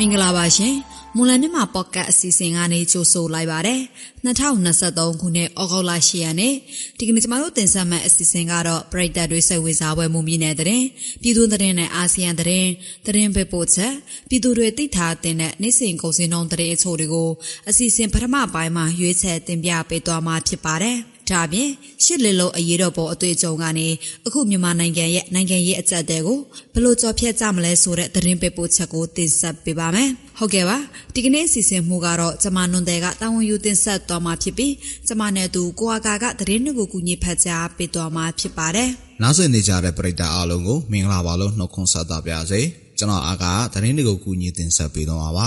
မင်္ဂလာပါရှင်မွန်လမြမပေါ့ကတ်အစီအစဉ်ကနေကြိုဆိုလိုက်ပါတယ်2023ခုနှစ်ဩဂုတ်လ10ရက်နေ့ဒီကနေ့ကျမတို့တင်ဆက်မယ့်အစီအစဉ်ကတော့ပရိသတ်တွေစိတ်ဝင်စားပွဲမူမြင့်တဲ့တဲ့ပြည်သူသတင်းနဲ့အာဆီယံသတင်းသတင်းပဲပို့ချက်ပြည်သူတွေသိထားတဲ့နေ့စဉ်ကုန်စည်နှုန်းသတင်းအချို့တွေကိုအစီအစဉ်ပထမပိုင်းမှာရွေးချယ်တင်ပြပေးသွားမှာဖြစ်ပါတယ် ဒါပြင်ရှစ်လီလုံးအရေးတော်ပေါ်အတွေ့အကြုံကနေအခုမြန်မာနိုင်ငံရဲ့နိုင်ငံရေးအကြက်တဲကိုဘယ်လိုကြော်ဖြတ်ကြမလဲဆိုတဲ့သတင်းပေးပို့ချက်ကိုတင်ဆက်ပေးပါမယ်။ဟုတ်ကဲ့ပါဒီကနေ့အစီအစဉ်မှုကတော့ကျမနွန်တဲ့ကတာဝန်ယူတင်ဆက်သွားမှာဖြစ်ပြီးကျမနဲ့သူကိုအာကာကသတင်းတွေကိုကူညီဖတ်ကြားပေးသွားမှာဖြစ်ပါတယ်။နားဆင်နေကြတဲ့ပရိသတ်အားလုံးကိုမင်္ဂလာပါလို့နှုတ်ခွန်းဆက်သပါရစေ။ကျွန်တော်အာကာသတင်းတွေကိုကူညီတင်ဆက်ပေးသွားပါ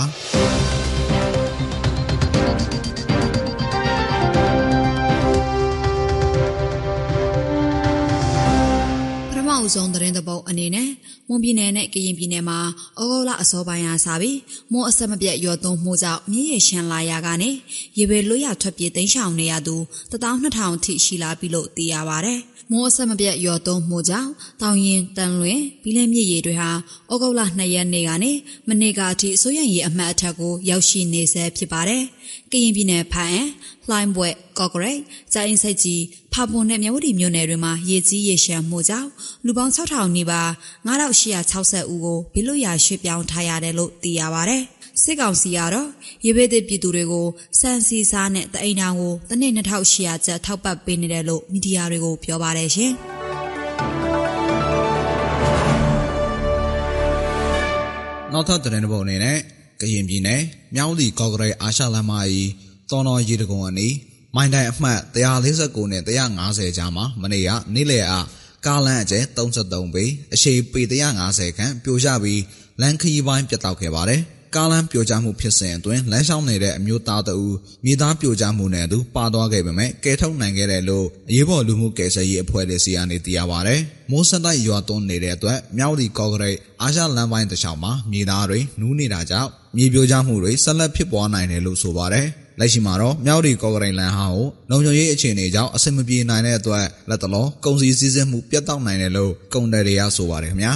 ပါ။နောက်ဆုံးသတင်းသဘောအနေနဲ့မွန်ပြည်နယ်နဲ့ကရင်ပြည်နယ်မှာဩဂုတ်လအစောပိုင်းရာစပြီးမွန်အဆက်မပြတ်ရော်သွန်းမှုကြောင့်မြည်ရရှမ်းလာရကနေရေပေလွတ်ရထွက်ပြေးတိမ်းရှောင်နေရသူ12000ထိရှိလာပြီလို့သိရပါဗျ။မိုးအဆက်မပြတ်ရော်သွန်းမှုကြောင့်တောင်ရင်တန်လွင်ဘီလဲမြစ်ရေတွေဟာဩဂုတ်လ2ရက်နေ့ကနေမနေ့ကအထိဆိုရရင်ရေအမှတ်အထက်ကိုရောက်ရှိနေဆဲဖြစ်ပါတယ်။ကရင်ပြည်နယ်ဖန်အန်လှိုင်းဘွဲ့ကော့ဂရိတ်ကြိုင်းစိတ်ကြီး ဖာပွန်နဲ့မြဝတီမြို့နယ်တွေမှာရေကြီးရေရှမ်းမှုကြောင့်လူပေါင်း6000နီးပါး9860ဦးကိုဘေးလွတ်ရာရွှေ့ပြောင်းထားရတယ်လို့သိရပါဗျ။စစ်ကောင်စီကတော့ရေဘေးသစ်ပြည်သူတွေကိုစံစီစားနဲ့တအိမ်တောင်ကိုတစ်နေ့2800ကျပ်ထောက်ပံ့ပေးနေတယ်လို့မီဒီယာတွေကိုပြောပါတယ်ရှင်။နောက်ထပ်သတင်းတစ်ပုဒ်အနေနဲ့ကရင်ပြည်နယ်မြောင်းလီကော့ဂရိတ်အာရှလမ်းမကြီးတော်တော်ရေတကုံအနီး မိုင်တိုင်အမှတ်149နဲ့150ကြားမှာမနေ့ကနေ့လယ်အားကားလမ်းအကျဲ33ပေအရှိပေ150ခန့်ပြိုကျပြီးလမ်းခရီးပိုင်းပြတ်တောက်ခဲ့ပါတယ်။ကားလမ်းပြိုကျမှုဖြစ်စဉ်အတွင်းလမ်းလျှောက်နေတဲ့အမျိုးသားတဦးမြေသားပြိုကျမှုနဲ့အတူပါသွားခဲ့ပေမဲ့ကယ်ထုတ်နိုင်ခဲ့တယ်လို့အရေးပေါ်လူမှုကယ်ဆယ်ရေးအဖွဲ့တွေစီကနေသိရပါတယ်။မိုးဆက်တိုက်ရွာသွန်းနေတဲ့အတွက်မြောက်ဒီကော့ဂရိတ်အာရှလမ်းပိုင်းတစ်လျှောက်မှာမြေသားတွေနူးနေတာကြောင့်မြေပြိုကျမှုတွေဆက်လက်ဖြစ်ပွားနိုင်တယ်လို့ဆိုပါတယ်။ လက်ရှိမှာတော့မြောက်ဒီကော့ကရိန်လန်ဟာကိုလုံခြုံရေးအခြေအနေကြောင့်အဆင်မပြေနိုင်တဲ့အတွက်လက်တလောကုန်စည်စည်းစိမ်မှုပြတ်တောက်နိုင်တယ်လို့ကုန်တယ်တွေကဆိုပါတယ်ခင်ဗျာ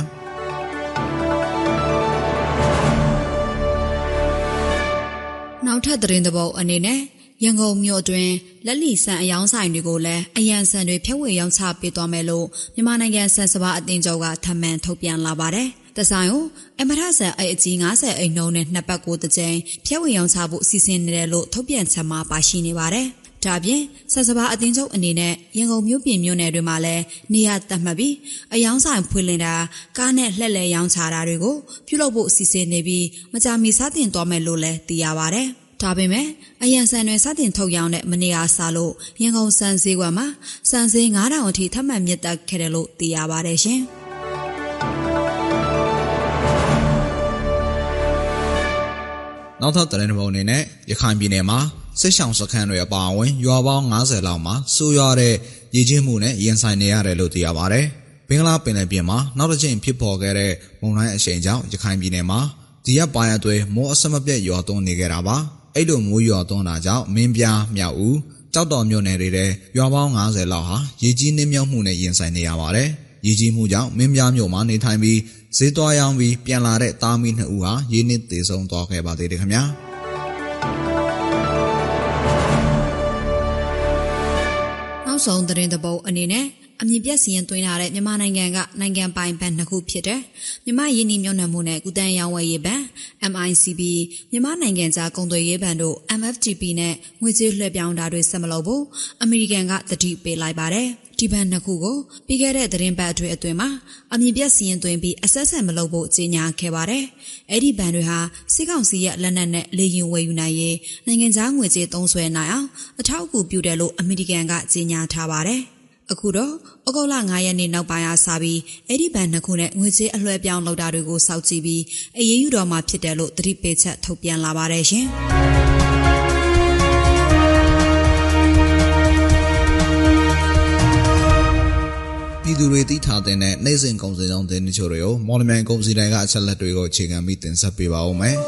နောက်ထပ်သတင်းသဘောအနေနဲ့ရန်ကုန်မြို့တွင်လက်လီဆန်အယောင်းဆိုင်တွေကိုလည်းအရန်ဆန်တွေဖြတ်ဝေရောင်းချပေးသွားမယ်လို့မြန်မာနိုင်ငံဆန်စပါအသင်းချုပ်ကထပ်မံထုတ်ပြန်လာပါတယ်။ တဆိုင်ကိုအမထဆန်အိတ်အကြီး90အိမ်နှုံးနဲ့နှစ်ပတ်ကိုတစ်ကြိမ်ဖြတ်ဝေရောင်းချဖို့စီစဉ်နေတယ်လို့ထုတ်ပြန်ချက်မှာပါရှိနေပါတယ်။ဒါပြင်ဆက်စပါအတင်းချုပ်အနေနဲ့ရန်ကုန်မြို့ပြင်မြို့နယ်တွေမှာလည်းနေရာတတ်မှတ်ပြီးအယောင်းဆိုင်ဖွင့်လင်းတာကားနဲ့လှက်လဲရောင်းချတာတွေကိုပြုလုပ်ဖို့အစီအစဉ်နေပြီးမကြာမီစတင်သွားမယ်လို့လည်းသိရပါဗျ။ဒါပေမဲ့အရန်ဆန်တွေစတင်ထုတ်ရောင်းတဲ့မနေ့ကစလို့ရန်ကုန်စံစည်းကွက်မှာစံစည်း9000အထိထပ်မံမြင့်တက်ခဲ့တယ်လို့သိရပါတယ်ရှင်။ နောက်ထပ်သတင်းတစ်ပုဒ်အနေနဲ့ရခိုင်ပြည်နယ်မှာစစ်ဆောင်စခန်းတွေအပါအဝင်ရွာပေါင်း90လောက်မှာဆိုးရွားတဲ့ရည်ချင်းမှုနဲ့ရင်ဆိုင်နေရတယ်လို့သိရပါဗျ။ဘင်္ဂလားပင်လယ်ပြင်မှာနောက်တစ်ချိန်ဖြစ်ပေါ်ခဲ့တဲ့မုန်တိုင်းအရှိန်ကြောင့်ရခိုင်ပြည်နယ်မှာဒီရက်ပိုင်းအတွင်းမိုးအဆက်မပြတ်ရွာသွန်းနေကြတာပါ။အဲ့လိုမိုးရွာသွန်းတာကြောင့်မင်းပြားမြောက်ဦးကြောက်တော်မြို့နယ်တွေထဲရွာပေါင်း90လောက်ဟာရေကြီးနှင်းမြုပ်မှုနဲ့ရင်ဆိုင်နေရပါတယ်။ ရေကြီးမှုကြောင့်မင်းပြားမြို့မှာနေထိုင်ပြီးဈေးသွားရောင်းပြီးပြန်လာတဲ့သားမီးနှစ်ဦးဟာရင်းနှီးတည်ဆုံသွားခဲ့ပါသေးတယ်ခင်ဗျာနောက်ဆုံးသတင်းတပုတ်အနေနဲ့အမြင့်ပြက်စီရင်သွင်းလာတဲ့မြန်မာနိုင်ငံကနိုင်ငံပိုင်ဘဏ်နှစ်ခုဖြစ်တဲ့မြန်မာယင်းနှီးမြှုပ်နှံမှုနဲ့ကုတန်ရောင်းဝယ်ရေးဘဏ် MICB မြန်မာနိုင်ငံသားကုန်သွယ်ရေးဘဏ်တို့ MFTP နဲ့ငွေကြေးလွှဲပြောင်းတာတွေဆက်မလုပ်ဖို့အမေရိကန်ကတတိပေးလိုက်ပါတယ်။ ဒီဘဏ်နှစ်ခုကိုပြီးခဲ့တဲ့သတင်းပတ်အတွင်းအတွင်းမှာအမြင့်ပြတ်စီရင်သွင်းပြီးအဆက်ဆက်မလုပ်ဖို့ကြေညာခဲ့ပါတယ်။အဲ့ဒီဘဏ်တွေဟာစစ်ကောင်စီရဲ့လက်နက်နဲ့လေရင်ဝယ်ယူနိုင်ရေးနိုင်ငံခြားငွေကြေးသုံးစွဲနိုင်အောင်အထောက်အကူပြုတယ်လို့အမေရိကန်ကကြေညာထားပါတယ်။အခုတော့ဩဂုတ်လ9ရက်နေ့နောက်ပိုင်းအားစပြီးအဲ့ဒီဘဏ်နှစ်ခုနဲ့ငွေကြေးအလွှဲပြောင်းလုပ်တာတွေကိုစောင့်ကြည့်ပြီးအရေးယူတော်မှာဖြစ်တယ်လို့သတိပေးချက်ထုတ်ပြန်လာပါတယ်ရှင်။ ပြည်သူတွေသိထားတဲ့နိုင်စဉ်ကုန်စည်ဆောင်တဲ့နေချို့တွေကိုမော်လမြိုင်ကုန်စည်တိုင်းကအချက်လက်တွေကိုအခြေခံပြီးတင်ဆက်ပေးပါဦးမယ်။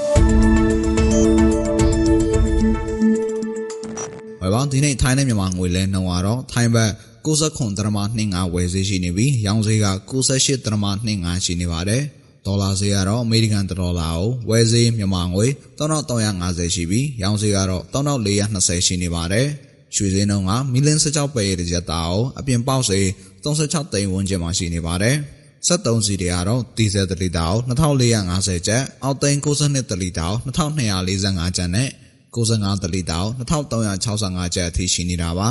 ဝယ်ပေါင်းဒီနေ့ထိုင်းနဲ့မြန်မာငွေလဲနှုန်းကတော့ထိုင်းဘတ်69ဒရမ25ဝယ်ဈေးရှိနေပြီးရောင်းဈေးက98ဒရမ25ရှိနေပါတယ်။ဒေါ်လာဈေးကတော့အမေရိကန်ဒေါ်လာကိုဝယ်ဈေးမြန်မာငွေ3350ရှိပြီးရောင်းဈေးကတော့3420ရှိနေပါတယ်။ရွှေဈေးနှုန်းကမီလင်း16ပဲရဲ့တစ်ရက်သားကိုအပြင်ပေါက်ဈေး 36သိန်းဝန်းကျင်မှာရှိနေပါတယ်။73စီတွေကတော့ဒီဇယ်တလီတာကို2450ကျပ်အောက်သိန်း62တလီတာကို2245ကျပ်နဲ့65တလီတာကို2365ကျပ်အထိရှိနေတာပါ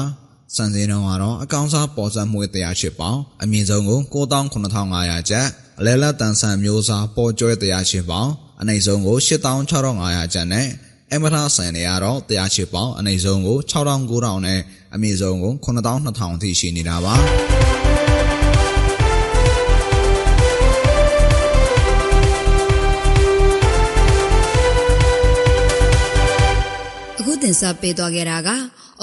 စံစင်းတော့ကတော့အကောင်စားပေါ်စံမှု108ပေါင်အမြင့်ဆုံးကို99,500ကျပ်အလဲလက်တန်ဆန်မျိုးစားပေါ်ကျွဲ108ပေါင်အနိမ့်ဆုံးကို86,500ကျပ်နဲ့အမထာဆန်တွေကတော့108ပေါင်အနိမ့်ဆုံးကို6,900နဲ့အမြင့်ဆုံးကို9,200အထိရှိနေတာပါ တင်ဆက်ပေးသွားခဲ့တာက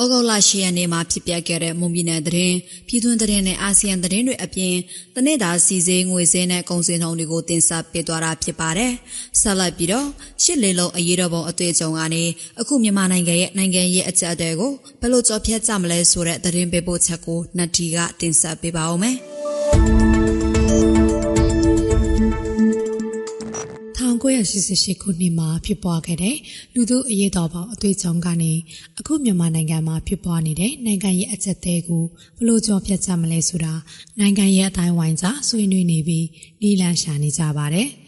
ဩဂုတ်လ10ရက်နေ့မှာဖြစ်ပျက်ခဲ့တဲ့မွန်ပြည်နယ်သတင်းပြည်တွင်းသတင်းနဲ့အာဆီယံသတင်းတွေအပြင်တနေ့တာစီစေးငွေစင်းနဲ့ကုန်စည်နှုန်းတွေကိုတင်ဆက်ပေးသွားတာဖြစ်ပါတယ်။ဆက်လက်ပြီးတော့ရှစ်လေးလုံးအရေးတော်ပုံအတွေ့အကြုံကနေအခုမြန်မာနိုင်ငံရဲ့နိုင်ငံရေးအကြအတဲကိုဘယ်လိုကြော်ဖြတ်ကြမလဲဆိုတဲ့သတင်းပေးပို့ချက်ကိုနတ်တီကတင်ဆက်ပေးပါဦးမယ်။ 1988ခုနှစ်မှာဖြစ်ပွားခဲ့တဲ့လူထုအရေးတော်ပုံအသွေးချောင်းကနေအခုမြန်မာနိုင်ငံမှာဖြစ်ပွားနေတဲ့နိုင်ငံရေးအချက်သေးကိုဘလို့ကြောပြတ်ကြမလဲဆိုတာနိုင်ငံရေးအတိုင်းဝိုင်းစားဆွေးနွေးနေပြီးနီလန်ရှာနေကြပါတယ်။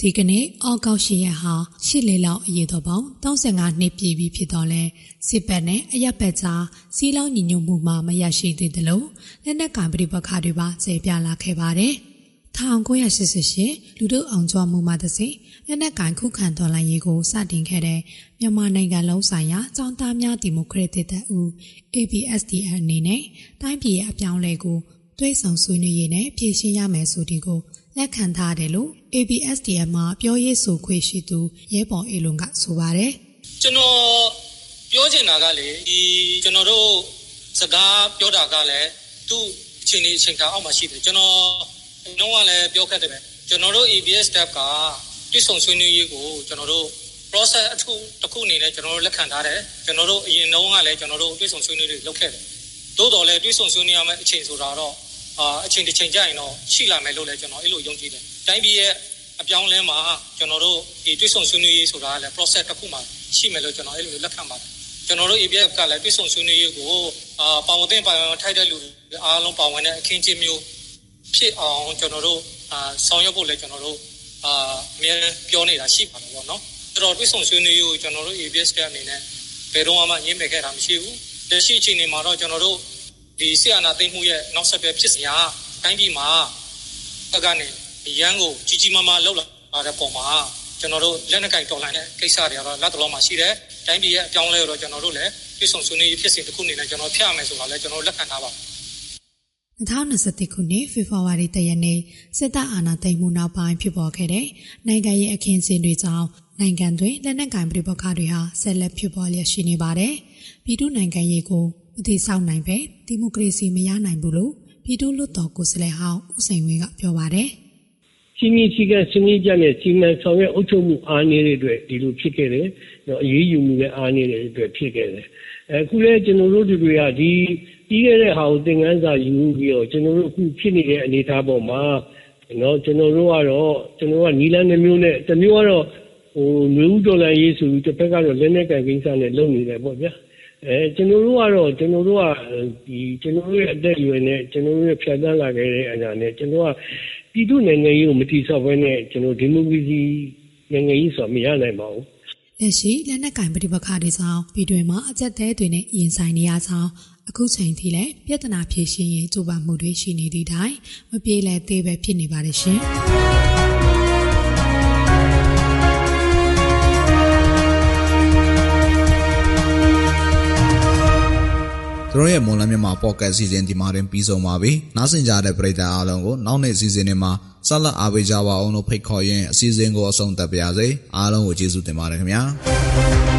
ဒီကနေ့အောက်ကောက်ရှိရဟာရှစ်လေးလောက်အရေးတော်ပုံ35နှစ်ပြည့်ပြီဖြစ်တော့လဲစစ်ပတ်နဲ့အရက်ပတ်ကြားစီးလောင်းညီညွတ်မှုမှမရရှိသေးသလိုလက်နက်ကံပရိပခါတွေပါကျေပြလာခဲ့ပါတယ်။ 1988လူတို့အောင်ကျော်မှုမှတစေလက်နက်ကင်ခုခံတော်လှန်ရေးကိုစတင်ခဲ့တဲ့မြန်မာနိုင်ငံလုံးဆိုင်ရာចောင်းသားများဒီမိုကရက်တစ်တပ်ဦး ABSDN အနေနဲ့တိုင်းပြည်ရဲ့အပြောင်းလဲကိုတွေးဆောင်ဆွေးနွေးရေးနဲ့ဖြည့်ရှင်းရမယ်ဆိုဒီကိုလက်ခံထားတယ်လို့ ABSDN မှာပြောရေးဆိုခွင့်ရှိသူရဲပေါ်အေလွန်ကဆိုပါတယ်ကျွန်တော်ပြောချင်တာကလေဒီကျွန်တော်တို့စကားပြောတာကလည်းသူ့အချိန်ကြီးအချိန်ခါအောက်မှာရှိတယ်ကျွန်တော် နှုံးကလည်းပြောခက်တယ်ပဲကျွန်တော်တို့ ABS step ကတွစ်ဆုံဆွေးနွေးရေးကိုကျွန်တော်တို့ process အထုတစ်ခုအနေနဲ့ကျွန်တော်တို့လက်ခံထားတယ်ကျွန်တော်တို့အရင်နှုံးကလည်းကျွန်တော်တို့တွစ်ဆုံဆွေးနွေးတွေလုပ်ခဲ့တယ်သို့တော်လည်းတွစ်ဆုံဆွေးနွေးရမယ့်အချိန်ဆိုတာတော့အာအချိန်တစ်ချိန်ကြာရင်တော့ရှိလာမယ်လို့လည်းကျွန်တော်အဲ့လိုယုံကြည်တယ်တိုင်းပြည်ရဲ့အပြောင်းလဲမှာကျွန်တော်တို့ဒီတွစ်ဆုံဆွေးနွေးရေးဆိုတာလည်း process တစ်ခုမှရှိမယ်လို့ကျွန်တော်အဲ့လိုလက်ခံပါတယ်ကျွန်တော်တို့ ABF ကလည်းတွစ်ဆုံဆွေးနွေးရေးကိုအာပါဝင်တဲ့ပါဝင်ထိုက်တဲ့လူအားလုံးပါဝင်တဲ့အခင်းအကျင်းမျိုး ဖြစ်အောင်ကျွန်တော်တို့အာဆောင်ရွက်ဖို့လည်းကျွန်တော်တို့အာအများပြောနေတာရှိပါတယ်ပေါ့နော်အဲ့တော့တွစ်ဆုံဆွေးနွေးရေးကိုကျွန်တော်တို့ ABS ကအနေနဲ့ဘယ်တော့မှညှင်းပယ်ခဲ့တာမရှိဘူးလက်ရှိအချိန်မှာတော့ကျွန်တော်တို့ဒီဆီယနာသိမ့်မှုရဲ့နောက်ဆက်တွဲဖြစ်စရာတိုင်းပြည်မှာအကနေရန်ကိုကြီးကြီးမားမားလှုပ်လာတဲ့ပုံမှာကျွန်တော်တို့လက်နက်ကင်တော်လှန်တဲ့ကိစ္စတွေကတော့လက်တလုံးမှာရှိတယ်တိုင်းပြည်ရဲ့အပြောင်းလဲတော့ကျွန်တော်တို့လည်းပြည်ဆုံဆွေးနွေးရေးဖြစ်စဉ်တစ်ခုအနေနဲ့ကျွန်တော်ဖျက်ရမယ်ဆိုတာလည်းကျွန်တော်လက်ခံထားပါတယ် 2021ခုနှစ်ဖေဖော်ဝါရီလရက်နေ့စစ်တပ်အာဏာသိမ်းမှုနောက်ပိုင်းဖြစ်ပေါ်ခဲ့တဲ့နိုင်ငံရေးအခင်းအကျင်းတွေကြောင့်နိုင်ငံတွင်လက်နက်ကင်ပြည်ပခါတွေဟာဆက်လက်ဖြစ်ပေါ်လျက်ရှိနေပါတယ်။ပြည်သူနိုင်ငံရေးကိုမတိဆောက်နိုင်ပဲဒီမိုကရေစီမရနိုင်ဘူးလို့ပြည်သူ့လွှတ်တော်ကိုယ်စားလှယ်ဟောင်းဦးစိန်ဝင်းကပြောပါတယ်။ စီမီစီကစနစ်ကြနဲ့စီမံဆောင်ရွက်အုပ်ချုပ်မှုအားနည်းတဲ့အတွက်ဒီလိုဖြစ်ခဲ့တယ်။နော်အရေးယူမှုလည်းအားနည်းတဲ့အတွက်ဖြစ်ခဲ့တယ်။အခုလည်းကျွန်တော်တို့တွေကဒီပြီးခဲ့တဲ့ဟာကိုသင်ခန်းစာယူပြီးတော့ကျွန်တော်တို့အခုဖြစ်နေတဲ့အနေအထားပေါ်မှာနော်ကျွန်တော်တို့ကတော့ကျွန်တော်ကနီလန်းနှမျိုးနဲ့တစ်မျိုးကတော့ဟိုမျိုးဦးဒေါ်လာရေးဆိုပြီးတစ်ဖက်ကတော့လက်နဲ့ကန်ကိစ္စနဲ့လုပ်နေတယ်ပေါ့ဗျာ အဲကျွန်တော်တို့ကတော့ကျွန်တော်တို့ကဒီကျွန်တော်တို့ရဲ့အသက်အရွယ်နဲ့ကျွန်တော်တို့ရဲ့ဖြတ်သန်းလာခဲ့တဲ့အရာနဲ့ကျွန်တော်ကပြည်သူနိုင်ငံရေးကိုမတိဆောက်ဘဲနဲ့ကျွန်တော်ဒီမိုကရေစီနိုင်ငံရေးဆိုမရနိုင်ပါဘူးလက်ရှိလက်နက်ကင်ပဋိပက္ခတွေကြောင့်ပြည်တွင်းမှာအကြက်သေးတွေနဲ့ရင်ဆိုင်နေရကြောင်းအခုချိန်ထိလည်းပြဿနာဖြေရှင်းရေးကြိုးပမ်းမှုတွေရှိနေသည့်တိုင်မပြေလည်သေးပဲဖြစ်နေပါတယ်ရှင်။ တို့ရဲ့မွန်လမြမှာပေါ့ကတ်စီစဉ်ဒီမှာတင်ပြီးဆုံးပါပြီ။နားဆင်ကြတဲ့ပရိသတ်အားလုံးကိုနောက်နေ့စီစဉ်တွေမှာဆက်လက်အားပေးကြပါအောင်လို့ဖိတ်ခေါ်ရင်းအစီအစဉ်ကိုအဆုံးသတ်ပါရစေ။အားလုံးကိုကျေးဇူးတင်ပါတယ်ခင်ဗျာ။